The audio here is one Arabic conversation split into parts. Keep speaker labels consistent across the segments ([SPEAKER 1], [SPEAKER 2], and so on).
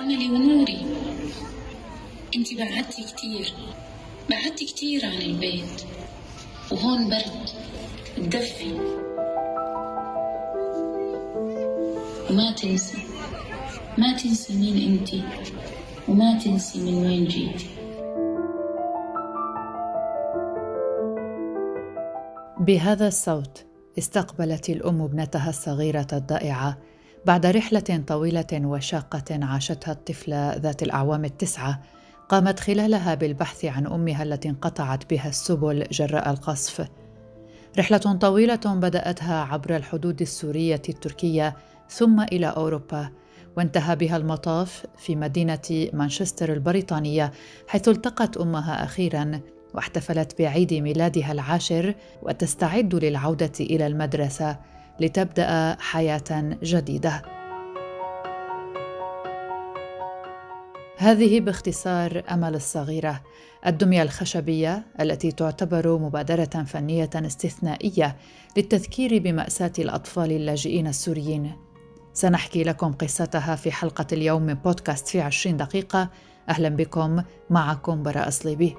[SPEAKER 1] أملي ونوري أنت بعدتي كتير. بعدتي كتير عن البيت. وهون برد. تدفي وما تنسي. ما تنسي مين انتي وما تنسي من وين جيتي.
[SPEAKER 2] بهذا الصوت استقبلت الأم ابنتها الصغيرة الضائعة بعد رحلة طويلة وشاقة عاشتها الطفله ذات الأعوام التسعة قامت خلالها بالبحث عن أمها التي انقطعت بها السبل جراء القصف. رحلة طويلة بدأتها عبر الحدود السورية التركية ثم إلى أوروبا وانتهى بها المطاف في مدينة مانشستر البريطانية حيث التقت أمها أخيرا واحتفلت بعيد ميلادها العاشر وتستعد للعودة إلى المدرسة. لتبدأ حياة جديدة. هذه باختصار أمل الصغيرة الدمية الخشبية التي تعتبر مبادرة فنية استثنائية للتذكير بمأساة الأطفال اللاجئين السوريين. سنحكي لكم قصتها في حلقة اليوم من بودكاست في عشرين دقيقة. أهلا بكم معكم براء صليبي.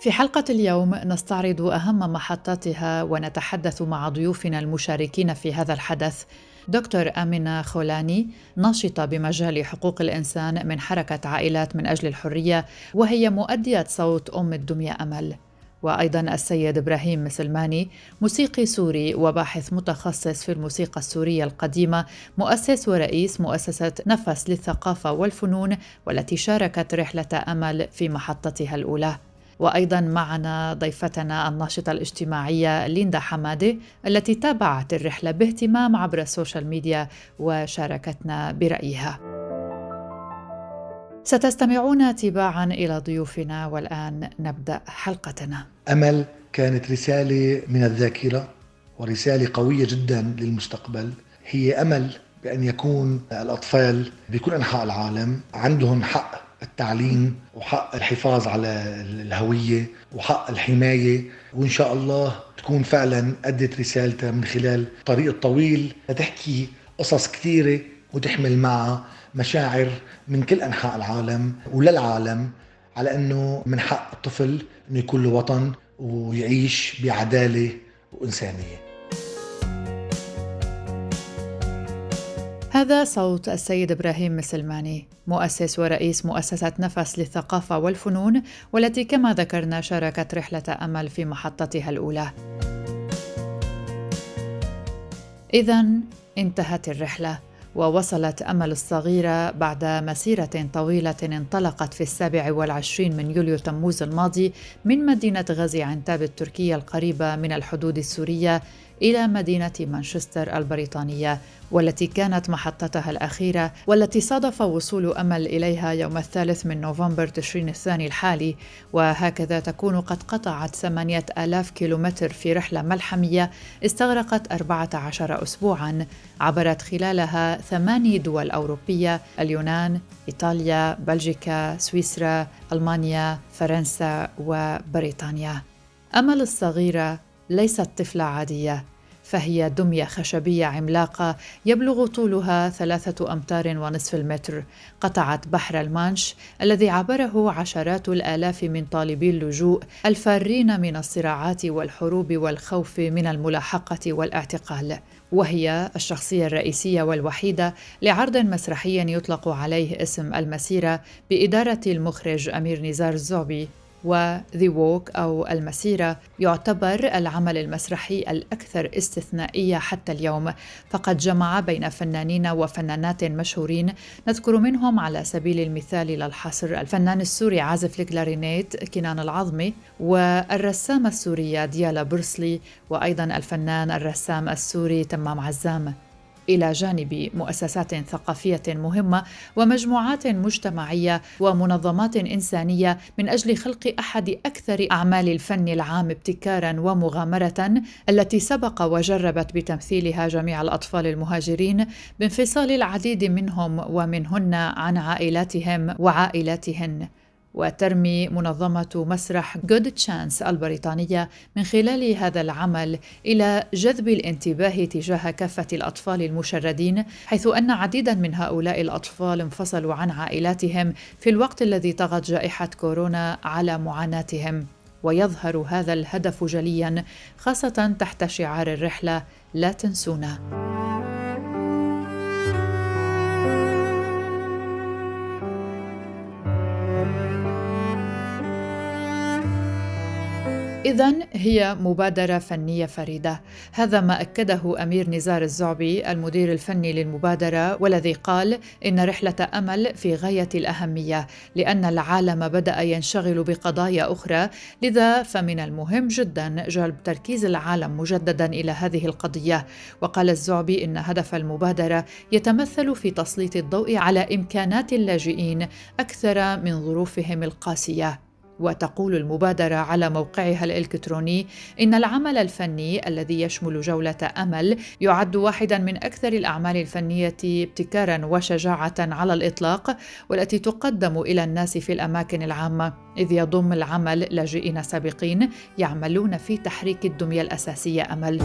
[SPEAKER 2] في حلقة اليوم نستعرض أهم محطاتها ونتحدث مع ضيوفنا المشاركين في هذا الحدث. دكتور آمنة خولاني ناشطة بمجال حقوق الإنسان من حركة عائلات من أجل الحرية وهي مؤدية صوت أم الدمية أمل. وأيضا السيد إبراهيم مسلماني موسيقي سوري وباحث متخصص في الموسيقى السورية القديمة مؤسس ورئيس مؤسسة نفس للثقافة والفنون والتي شاركت رحلة أمل في محطتها الأولى. وأيضا معنا ضيفتنا الناشطة الاجتماعية ليندا حمادة التي تابعت الرحلة باهتمام عبر السوشيال ميديا وشاركتنا برأيها. ستستمعون تباعا إلى ضيوفنا والآن نبدأ حلقتنا.
[SPEAKER 3] أمل كانت رسالة من الذاكرة ورسالة قوية جدا للمستقبل هي أمل بأن يكون الأطفال بكل أنحاء العالم عندهم حق التعليم وحق الحفاظ على الهوية وحق الحماية وإن شاء الله تكون فعلا أدت رسالتها من خلال الطريق الطويل لتحكي قصص كثيرة وتحمل معها مشاعر من كل أنحاء العالم وللعالم على أنه من حق الطفل أنه يكون له وطن ويعيش بعدالة وإنسانية.
[SPEAKER 2] هذا صوت السيد إبراهيم مسلماني مؤسس ورئيس مؤسسة نفس للثقافة والفنون والتي كما ذكرنا شاركت رحلة أمل في محطتها الأولى. اذا انتهت الرحلة ووصلت أمل الصغيرة بعد مسيرة طويلة انطلقت في السابع والعشرين من يوليو تموز الماضي من مدينة غزي عنتاب التركية القريبة من الحدود السورية إلى مدينة مانشستر البريطانية والتي كانت محطتها الأخيرة والتي صادف وصول أمل إليها يوم الثالث من نوفمبر تشرين الثاني الحالي. وهكذا تكون قد قطعت ثمانية آلاف كيلومتر في رحلة ملحمية استغرقت 14 أسبوعاً عبرت خلالها ثماني دول أوروبية اليونان، إيطاليا، بلجيكا، سويسرا، ألمانيا، فرنسا وبريطانيا. أمل الصغيرة ليست طفلة عادية فهي دمية خشبية عملاقة يبلغ طولها ثلاثة أمتار ونصف المتر. قطعت بحر المانش الذي عبره عشرات الآلاف من طالبي اللجوء الفارين من الصراعات والحروب والخوف من الملاحقة والاعتقال. وهي الشخصية الرئيسية والوحيدة لعرض مسرحي يطلق عليه اسم المسيرة بإدارة المخرج أمير نزار الزعبي. وذي ووك أو المسيرة يعتبر العمل المسرحي الأكثر استثنائية حتى اليوم. فقد جمع بين فنانين وفنانات مشهورين نذكر منهم على سبيل المثال للحصر الفنان السوري عازف الكلارينيت كنان العظمي والرسامة السورية ديالا برسلي وأيضا الفنان الرسام السوري تمام عزام. إلى جانب مؤسسات ثقافية مهمة ومجموعات مجتمعية ومنظمات إنسانية من أجل خلق أحد أكثر أعمال الفن العام ابتكارا ومغامرة التي سبق وجربت بتمثيلها جميع الأطفال المهاجرين بانفصال العديد منهم ومنهن عن عائلاتهم وعائلاتهن. وترمي منظمة مسرح جود تشانس البريطانية من خلال هذا العمل إلى جذب الانتباه تجاه كافة الأطفال المشردين حيث أن عديدا من هؤلاء الأطفال انفصلوا عن عائلاتهم في الوقت الذي طغت جائحة كورونا على معاناتهم ويظهر هذا الهدف جليا خاصة تحت شعار الرحلة لا تنسونا. إذا هي مبادرة فنية فريدة، هذا ما أكده أمير نزار الزعبي المدير الفني للمبادرة والذي قال إن رحلة أمل في غاية الأهمية لأن العالم بدأ ينشغل بقضايا أخرى، لذا فمن المهم جدا جلب تركيز العالم مجددا إلى هذه القضية، وقال الزعبي إن هدف المبادرة يتمثل في تسليط الضوء على إمكانات اللاجئين أكثر من ظروفهم القاسية. وتقول المبادرة على موقعها الإلكتروني إن العمل الفني الذي يشمل جولة أمل يعد واحدا من أكثر الأعمال الفنية ابتكارا وشجاعة على الإطلاق والتي تقدم إلى الناس في الأماكن العامة إذ يضم العمل لاجئين سابقين يعملون في تحريك الدمية الأساسية أمل.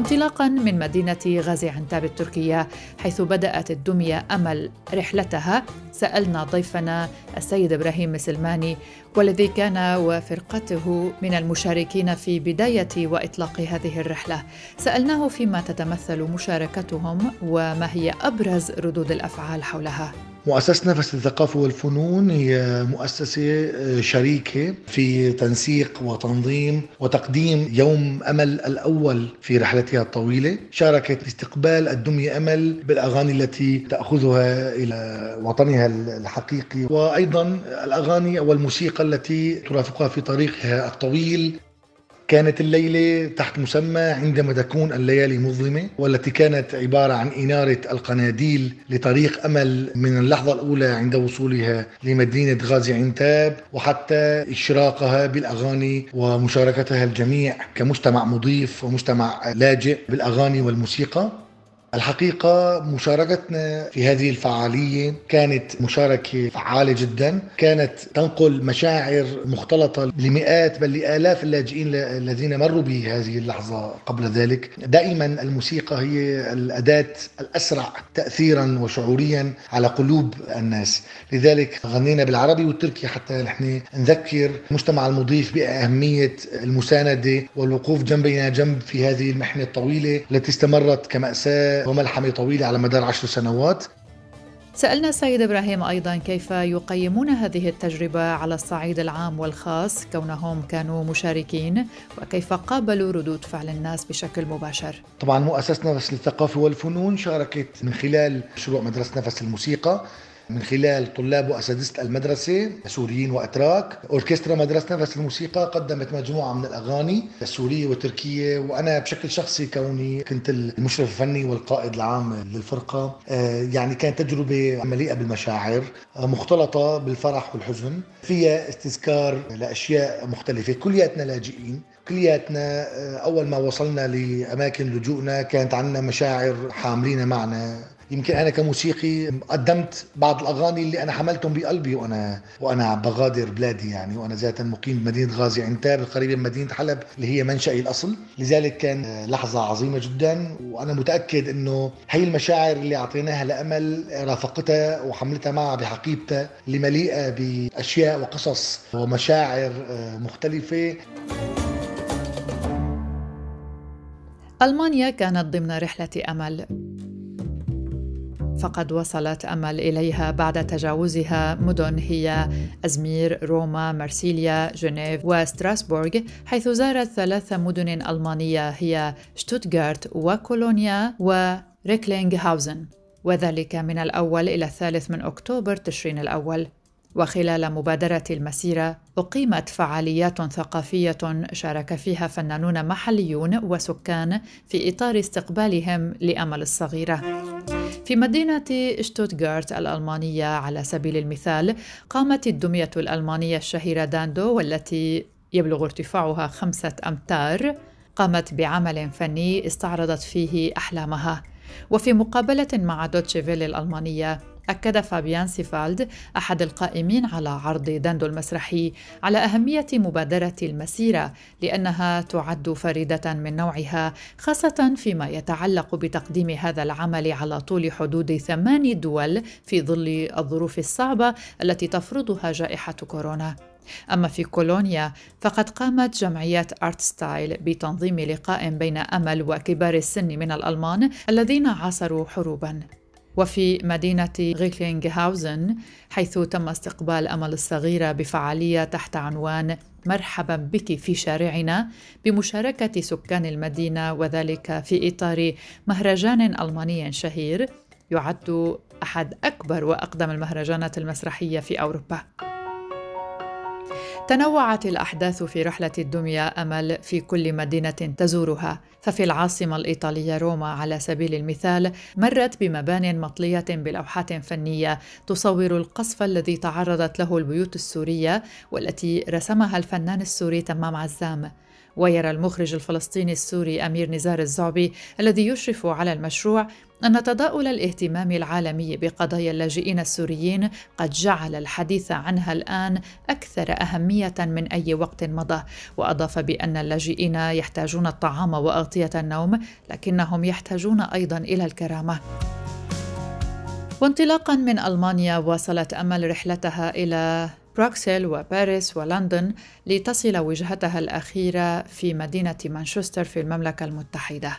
[SPEAKER 2] وانطلاقا من مدينة غازي عنتاب التركية حيث بدأت الدمية أمل رحلتها. سألنا ضيفنا السيد إبراهيم مسلماني والذي كان وفرقته من المشاركين في بداية وإطلاق هذه الرحلة. سألناه فيما تتمثل مشاركتهم وما هي أبرز ردود الأفعال حولها.
[SPEAKER 3] مؤسسة نفس الثقافة والفنون هي مؤسسة آه، شريكة في تنسيق وتنظيم وتقديم يوم أمل الأول في رحلتها الطويلة. شاركت استقبال الدمية أمل بالأغاني التي تأخذها إلى وطنها الحقيقي وأيضا الأغاني والموسيقى التي ترافقها في طريقها الطويل. كانت الليلة تحت مسمى عندما تكون الليالي مظلمة والتي كانت عبارة عن إنارة القناديل لطريق أمل من اللحظة الأولى عند وصولها لمدينة غازي عنتاب وحتى إشراقها بالأغاني ومشاركتها الجميع كمجتمع مضيف ومجتمع لاجئ بالأغاني والموسيقى. الحقيقة مشاركتنا في هذه الفعالية كانت مشاركة فعالة جدا. كانت تنقل مشاعر مختلطة لمئات بل لآلاف اللاجئين الذين مروا بهذه اللحظة قبل ذلك. دائما الموسيقى هي الأداة الأسرع تأثيرا وشعوريا على قلوب الناس. لذلك غنينا بالعربي والتركي حتى نحن نذكر المجتمع المضيف بأهمية المساندة والوقوف جنبنا جنب في هذه المحنة الطويلة التي استمرت كمأساة وملحمة طويلة على مدار عشر سنوات.
[SPEAKER 2] سألنا السيد إبراهيم أيضا كيف يقيمون هذه التجربة على الصعيد العام والخاص كونهم كانوا مشاركين وكيف قابلوا ردود فعل الناس بشكل مباشر.
[SPEAKER 3] طبعا مؤسسة نفس للثقافة والفنون شاركت من خلال مشروع مدرسة نفس الموسيقى. من خلال طلاب وأساتذة المدرسة سوريين وأتراك. أوركسترا مدرسة نفس الموسيقى قدمت مجموعة من الأغاني السورية والتركية وأنا بشكل شخصي كوني كنت المشرف الفني والقائد العام للفرقة. آه، يعني كانت تجربة مليئة بالمشاعر آه، مختلطة بالفرح والحزن. فيها استذكار لأشياء مختلفة. كلياتنا لاجئين. كلياتنا آه، أول ما وصلنا لأماكن لجوءنا كانت عندنا مشاعر حاملين معنا. يمكن أنا كموسيقي قدمت بعض الأغاني اللي أنا حملتهم بقلبي وأنا وأنا بغادر بلادي يعني وأنا ذاتا مقيم بمدينه غازي عنتاب القريبة من مدينة حلب اللي هي منشأي الأصل. لذلك كان لحظة عظيمة جدا وأنا متأكد إنه هي المشاعر اللي أعطيناها لأمل رافقتها وحملتها معها بحقيبتها اللي مليئه بأشياء وقصص ومشاعر مختلفة.
[SPEAKER 2] ألمانيا كانت ضمن رحلة أمل. فقد وصلت أمل إليها بعد تجاوزها مدن هي أزمير، روما، مرسيليا، جنيف وستراسبورغ، حيث زارت ثلاث مدن ألمانية هي شتوتغارت وكولونيا وريكلينغهاوزن، وذلك من الأول إلى الثالث من أكتوبر تشرين الأول. وخلال مبادرة المسيرة أقيمت فعاليات ثقافية شارك فيها فنانون محليون وسكان في إطار استقبالهم لأمل الصغيرة. في مدينة شتوتغارت الألمانية على سبيل المثال قامت الدمية الألمانية الشهيرة داندو والتي يبلغ ارتفاعها خمسة أمتار قامت بعمل فني استعرضت فيه أحلامها. وفي مقابلة مع دويتشه فيله الألمانية أكد فابيان سيفالد أحد القائمين على عرض داندو المسرحي على أهمية مبادرة المسيرة لأنها تعد فريدة من نوعها خاصة فيما يتعلق بتقديم هذا العمل على طول حدود ثمان دول في ظل الظروف الصعبة التي تفرضها جائحة كورونا. أما في كولونيا فقد قامت جمعية آرت ستايل بتنظيم لقاء بين أمل وكبار السن من الألمان الذين عاصروا حروبا وفي مدينة غيكلينغهاوزن حيث تم استقبال أمل الصغيرة بفعالية تحت عنوان مرحبا بك في شارعنا بمشاركة سكان المدينة وذلك في إطار مهرجان ألماني شهير يعد أحد أكبر وأقدم المهرجانات المسرحية في أوروبا. تنوعت الأحداث في رحلة الدمية أمل في كل مدينة تزورها، ففي العاصمة الإيطالية روما على سبيل المثال مرت بمبان مطلية بلوحات فنية تصور القصف الذي تعرضت له البيوت السورية والتي رسمها الفنان السوري تمام عزام. ويرى المخرج الفلسطيني السوري أمير نزار الزعبي الذي يشرف على المشروع أن تضاؤل الاهتمام العالمي بقضايا اللاجئين السوريين قد جعل الحديث عنها الآن أكثر أهمية من أي وقت مضى، وأضاف بأن اللاجئين يحتاجون الطعام وأغطية النوم، لكنهم يحتاجون أيضا إلى الكرامة. وانطلاقا من ألمانيا واصلت أمل رحلتها إلى بروكسل وباريس ولندن لتصل وجهتها الأخيرة في مدينة مانشستر في المملكة المتحدة.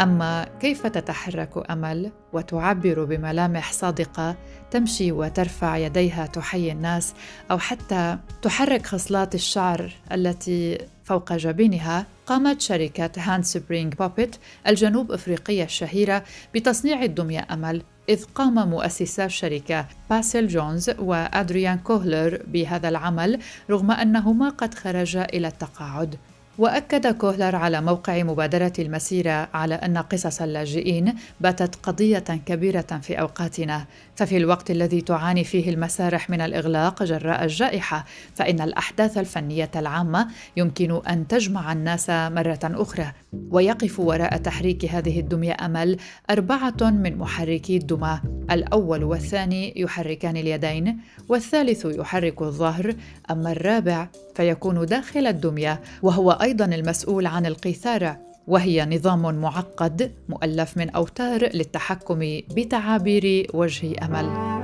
[SPEAKER 2] أما كيف تتحرك أمل وتعبر بملامح صادقة تمشي وترفع يديها تحيي الناس أو حتى تحرك خصلات الشعر التي فوق جبينها قامت شركة Handspring Puppet الجنوب أفريقية الشهيرة بتصنيع الدمية أمل إذ قام مؤسسا الشركة باسل جونز وأدريان كوهلر بهذا العمل رغم أنهما قد خرجا إلى التقاعد. وأكد كوهلر على موقع مبادرة المسيرة على أن قصص اللاجئين باتت قضية كبيرة في أوقاتنا. ففي الوقت الذي تعاني فيه المسارح من الإغلاق جراء الجائحة فإن الأحداث الفنية العامة يمكن أن تجمع الناس مرة أخرى. ويقف وراء تحريك هذه الدمية أمل أربعة من محركي الدمى. الأول والثاني يحركان اليدين والثالث يحرك الظهر أما الرابع فيكون داخل الدمية وهو أيضا المسؤول عن القيثاره وهي نظام معقد مؤلف من أوتار للتحكم بتعابير وجه أمل.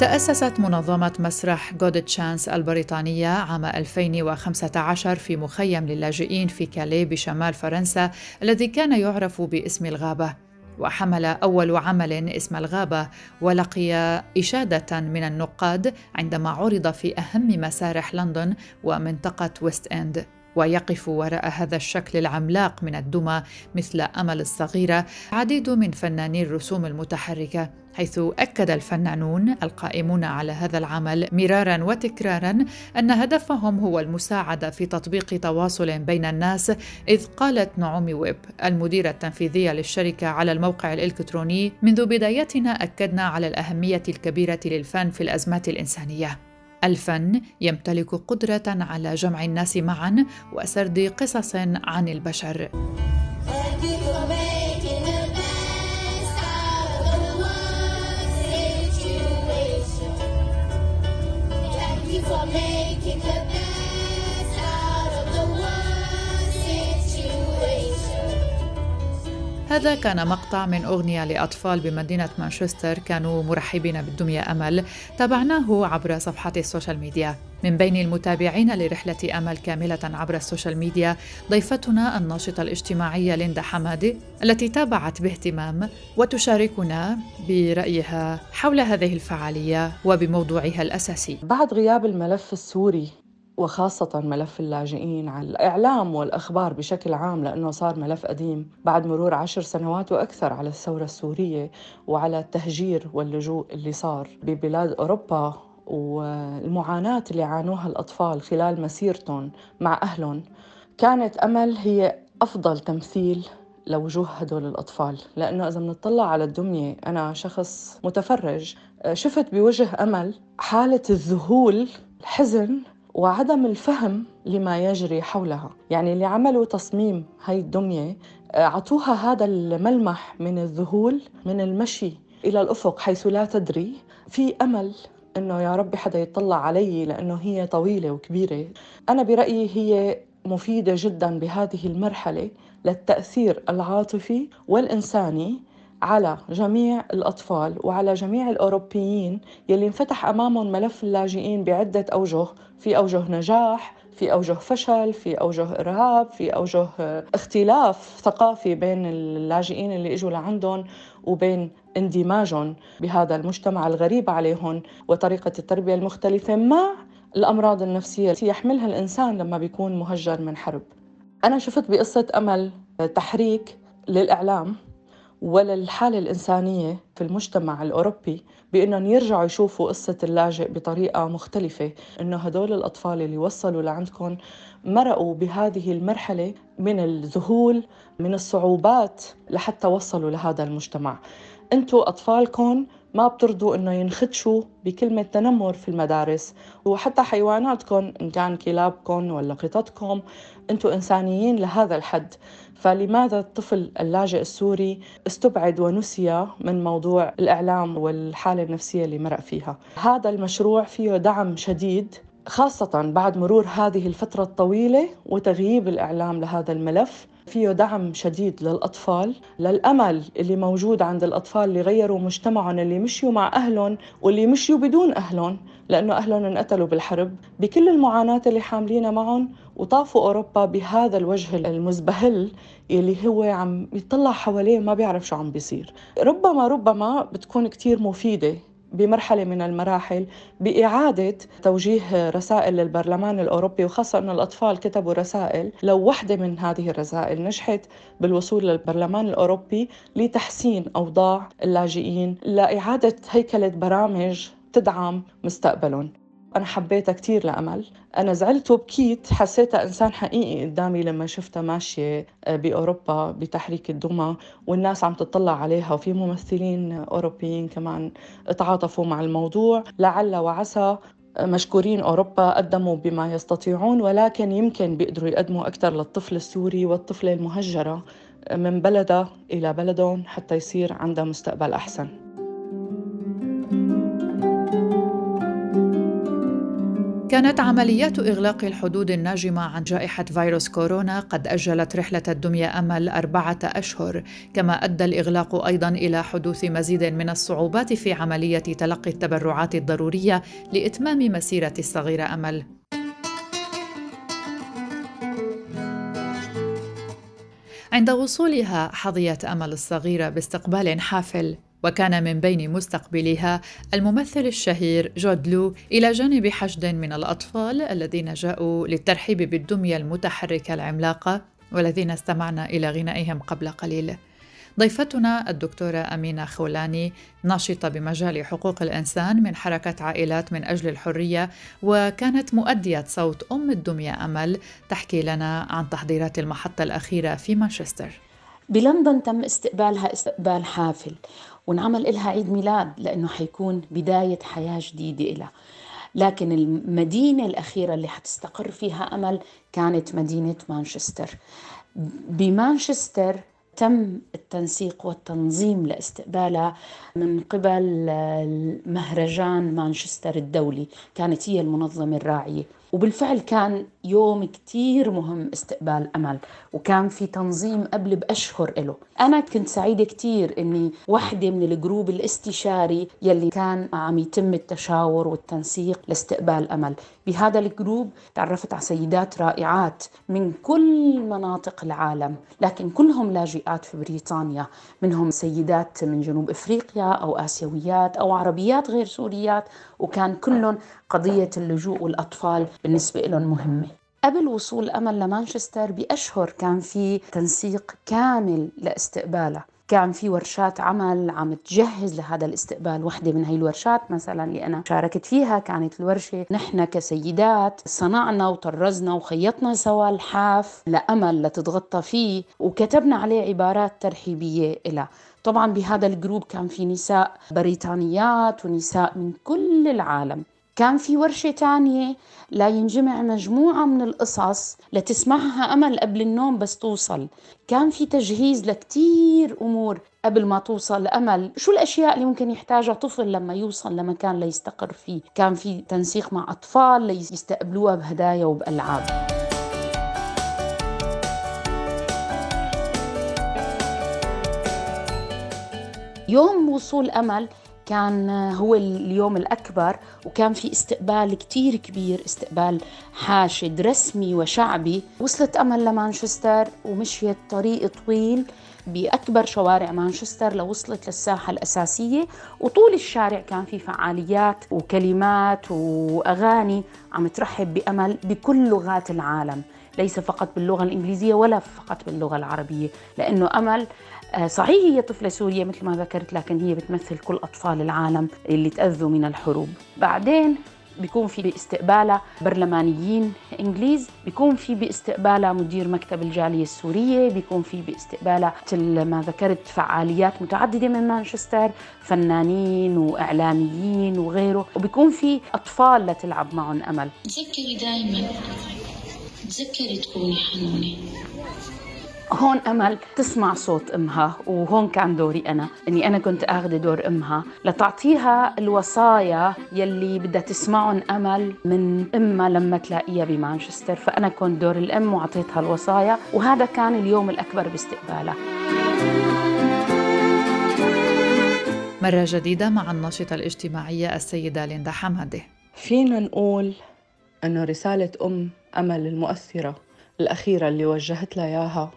[SPEAKER 2] تأسست منظمة مسرح جود تشانس البريطانية عام 2015 في مخيم للاجئين في كالي بشمال فرنسا الذي كان يعرف باسم الغابة. وحمل أول عمل اسم الغابة ولقي إشادة من النقاد عندما عرض في أهم مسارح لندن ومنطقة ويست إند. ويقف وراء هذا الشكل العملاق من الدمى مثل أمل الصغيرة عديد من فناني الرسوم المتحركة حيث أكد الفنانون القائمون على هذا العمل مرارا وتكرارا أن هدفهم هو المساعدة في تطبيق تواصل بين الناس إذ قالت نعومي ويب المديرة التنفيذية للشركة على الموقع الإلكتروني منذ بدايتنا أكدنا على الأهمية الكبيرة للفن في الأزمات الإنسانية. الفن يمتلك قدرة على جمع الناس معا وسرد قصص عن البشر. هذا كان مقطع من أغنية لأطفال بمدينة مانشستر كانوا مرحبين بالدمية أمل تابعناه عبر صفحات السوشيال ميديا. من بين المتابعين لرحلة أمل كاملة عبر السوشيال ميديا ضيفتنا الناشطة الاجتماعية ليندا حمادي التي تابعت باهتمام وتشاركنا برأيها حول هذه الفعالية وبموضوعها الأساسي.
[SPEAKER 4] بعد غياب الملف السوري وخاصة ملف اللاجئين على الإعلام والأخبار بشكل عام لأنه صار ملف قديم بعد مرور عشر سنوات وأكثر على الثورة السورية وعلى التهجير واللجوء اللي صار ببلاد أوروبا والمعاناة اللي عانوها الأطفال خلال مسيرتهم مع أهلهم. كانت أمل هي أفضل تمثيل لوجوه هدول الأطفال. لأنه إذا بنطلع على الدمية أنا شخص متفرج شفت بوجه أمل حالة الذهول الحزن وعدم الفهم لما يجري حولها. يعني اللي عملوا تصميم هاي الدمية أعطوها هذا الملمح من الذهول من المشي إلى الأفق حيث لا تدري. في أمل إنه يا ربي حدا يطلع علي لأنه هي طويلة وكبيرة. أنا برأيي هي مفيدة جدا بهذه المرحلة للتأثير العاطفي والإنساني. على جميع الأطفال وعلى جميع الأوروبيين يلي انفتح أمامهم ملف اللاجئين بعدة أوجه في أوجه نجاح في أوجه فشل في أوجه إرهاب في أوجه اختلاف ثقافي بين اللاجئين اللي إجوا لعندهم وبين اندماجهم بهذا المجتمع الغريب عليهم وطريقة التربية المختلفة. مع الأمراض النفسية التي يحملها الإنسان لما بيكون مهجر من حرب؟ أنا شفت بقصة أمل تحريك للإعلام. وللحالة الإنسانية في المجتمع الأوروبي بأنهم يرجعوا يشوفوا قصة اللاجئ بطريقة مختلفة إنه هدول الأطفال اللي وصلوا لعندكم مرقوا بهذه المرحلة من الذهول من الصعوبات لحتى وصلوا لهذا المجتمع. أنتوا أطفالكم ما بترضوا إنه ينخدشوا بكلمة تنمر في المدارس وحتى حيواناتكم إن كان كلابكم ولا قططكم أنتم انسانيين لهذا الحد. فلماذا الطفل اللاجئ السوري استبعد ونسي من موضوع الإعلام والحالة النفسية اللي مرق فيها؟ هذا المشروع فيه دعم شديد خاصة بعد مرور هذه الفترة الطويلة وتغييب الإعلام لهذا الملف فيه دعم شديد للأطفال. للأمل اللي موجود عند الأطفال اللي غيروا مجتمعهم اللي مشيوا مع أهلهم واللي مشيوا بدون أهلهم لأنه أهلهم انقتلوا بالحرب. بكل المعاناة اللي حاملينها معهم وطافوا أوروبا بهذا الوجه المزبهل اللي هو عم يطلع حواليه ما بيعرف شو عم بيصير. ربما ربما بتكون كتير مفيدة بمرحلة من المراحل بإعادة توجيه رسائل للبرلمان الأوروبي وخاصة أن الأطفال كتبوا رسائل. لو واحدة من هذه الرسائل نجحت بالوصول للبرلمان الأوروبي لتحسين أوضاع اللاجئين لإعادة هيكلة برامج تدعم مستقبلهم. أنا حبيتها كتير لأمل. أنا زعلت وبكيت حسيتها إنسان حقيقي قدامي لما شفتها ماشية آه، بأوروبا بتحريك الدمى والناس عم تطلع عليها وفي ممثلين أوروبيين كمان تعاطفوا مع الموضوع. لعل وعسى آه، مشكورين أوروبا قدموا بما يستطيعون ولكن يمكن بيقدروا يقدموا أكثر للطفل السوري والطفلة المهجرة آه، من بلدها إلى بلدهم حتى يصير عندها مستقبل أحسن.
[SPEAKER 2] كانت عمليات إغلاق الحدود الناجمة عن جائحة فيروس كورونا قد أجلت رحلة الدمية أمل أربعة أشهر، كما أدى الإغلاق أيضا إلى حدوث مزيد من الصعوبات في عملية تلقي التبرعات الضرورية لإتمام مسيرة الصغيرة أمل. عند وصولها حظيت أمل الصغيرة باستقبال حافل وكان من بين مستقبليها الممثل الشهير جود لو إلى جانب حشد من الأطفال الذين جاءوا للترحيب بالدمية المتحركة العملاقة والذين استمعنا إلى غنائهم قبل قليل. ضيفتنا الدكتورة أمينة خولاني ناشطة بمجال حقوق الإنسان من حركة عائلات من أجل الحرية وكانت مؤدية صوت أم الدمية أمل تحكي لنا عن تحضيرات المحطة الأخيرة في مانشستر
[SPEAKER 5] بلندن تم استقبالها استقبال حافل ونعمل لها عيد ميلاد لأنه حيكون بداية حياة جديدة لها لكن المدينة الأخيرة اللي حتستقر فيها أمل كانت مدينة مانشستر. بمانشستر تم التنسيق والتنظيم لاستقبالها من قبل مهرجان مانشستر الدولي كانت هي المنظمة الراعية. وبالفعل كان يوم كتير مهم استقبال أمل وكان في تنظيم قبل بأشهر له أنا كنت سعيدة كتير أني وحدة من الجروب الاستشاري يلي كان عم يتم التشاور والتنسيق لاستقبال أمل بهذا الجروب تعرفت على سيدات رائعات من كل مناطق العالم لكن كلهم لاجئات في بريطانيا. منهم سيدات من جنوب إفريقيا أو آسيويات أو عربيات غير سوريات وكان كلهم قضية اللجوء والأطفال بالنسبة لهم مهمة. قبل وصول أمل لمانشستر بأشهر كان في تنسيق كامل لاستقبالها كان في ورشات عمل عم تجهز لهذا الاستقبال. وحدة من هي الورشات مثلا اللي أنا شاركت فيها كانت الورشة نحن كسيدات صنعنا وطرزنا وخيطنا سوا الحاف لأمل لتتغطى فيه وكتبنا عليه عبارات ترحيبية إلها طبعا بهذا الجروب كان في نساء بريطانيات ونساء من كل العالم. كان في ورشة تانية لا ينجمع مجموعة من القصص لتسمعها أمل قبل النوم بس توصل. كان في تجهيز لكتير أمور قبل ما توصل أمل شو الأشياء اللي ممكن يحتاجها طفل لما يوصل لمكان ليستقر فيه؟ كان في تنسيق مع أطفال ليستقبلوها بهدايا وبألعاب. يوم وصول أمل كان هو اليوم الأكبر وكان في استقبال كتير كبير استقبال حاشد رسمي وشعبي. وصلت أمل لمانشستر ومشيت طريق طويل بأكبر شوارع مانشستر لوصلت للساحة الأساسية. وطول الشارع كان في فعاليات وكلمات وأغاني عم ترحب بأمل بكل لغات العالم. ليس فقط باللغة الإنجليزية ولا فقط باللغة العربية لأنه أمل صحيح هي طفلة سورية مثل ما ذكرت لكن هي بتمثل كل أطفال العالم اللي تأذوا من الحروب. بعدين بيكون في باستقبالها برلمانيين إنجليز بيكون في باستقبالها مدير مكتب الجالية السورية بيكون في باستقبالها مثل ما ذكرت فعاليات متعددة من مانشستر فنانين وإعلاميين وغيره وبيكون في أطفال لتلعب معهم أمل.
[SPEAKER 1] تذكري دائما تذكري تكوني حنونة.
[SPEAKER 5] هون أمل تسمع صوت أمها وهون كان دوري أنا إني أنا كنت أخذ دور أمها لتعطيها الوصايا يلي بدها تسمعهم أمل من أمها لما تلاقيها بمانشستر. فأنا كنت دور الأم وأعطيتها الوصايا وهذا كان اليوم الأكبر باستقبالها.
[SPEAKER 2] مرة جديدة مع الناشطة الاجتماعية السيدة ليندا حمادة.
[SPEAKER 4] فينا نقول أنه رسالة أم أمل المؤثرة الأخيرة اللي وجهت لها إياها.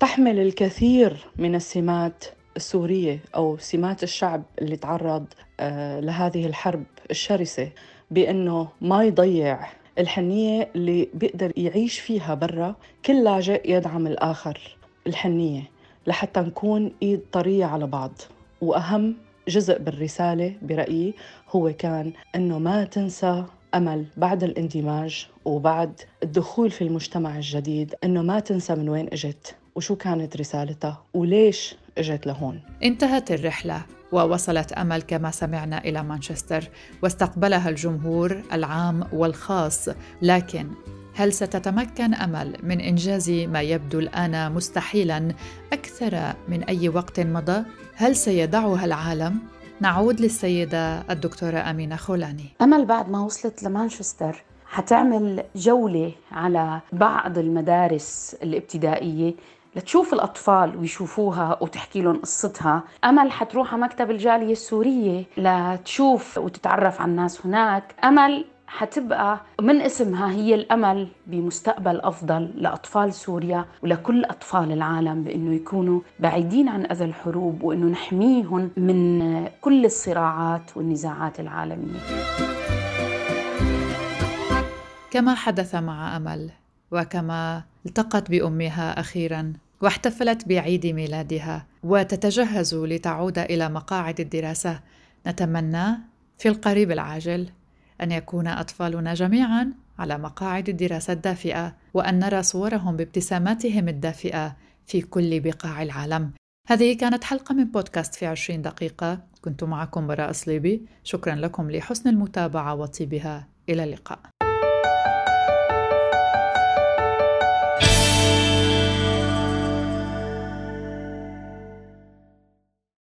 [SPEAKER 4] تحمل الكثير من السمات السورية أو سمات الشعب اللي تعرض آه، لهذه الحرب الشرسة بأنه ما يضيع الحنية اللي بيقدر يعيش فيها برا كل لاجئ يدعم الآخر الحنية لحتى نكون إيد طرية على بعض. وأهم جزء بالرسالة برأيي هو كان أنه ما تنسى أمل بعد الاندماج وبعد الدخول في المجتمع الجديد أنه ما تنسى من وين إجت. وشو كانت رسالتها وليش إجت لهون
[SPEAKER 2] انتهت الرحلة ووصلت أمل كما سمعنا إلى مانشستر واستقبلها الجمهور العام والخاص لكن هل ستتمكن أمل من إنجاز ما يبدو الآن مستحيلا أكثر من أي وقت مضى؟ هل سيدعها العالم؟ نعود للسيدة الدكتورة أمينة خولاني
[SPEAKER 5] أمل بعد ما وصلت لمانشستر حتعمل جولة على بعض المدارس الابتدائية لتشوف الأطفال ويشوفوها وتحكي لهم قصتها أمل حتروح على مكتب الجالية السورية لتشوف وتتعرف على الناس هناك أمل حتبقى من اسمها هي الأمل بمستقبل أفضل لأطفال سوريا ولكل أطفال العالم بإنه يكونوا بعيدين عن أذى الحروب وإنه نحميهم من كل الصراعات والنزاعات العالمية.
[SPEAKER 2] كما حدث مع أمل وكما التقت بأمها أخيرا واحتفلت بعيد ميلادها وتتجهز لتعود إلى مقاعد الدراسة. نتمنى في القريب العاجل أن يكون أطفالنا جميعا على مقاعد الدراسة الدافئة وأن نرى صورهم بابتساماتهم الدافئة في كل بقاع العالم. هذه كانت حلقة من بودكاست في عشرين دقيقة. كنت معكم براء صليبي شكرا لكم لحسن المتابعة وطيبها. إلى اللقاء.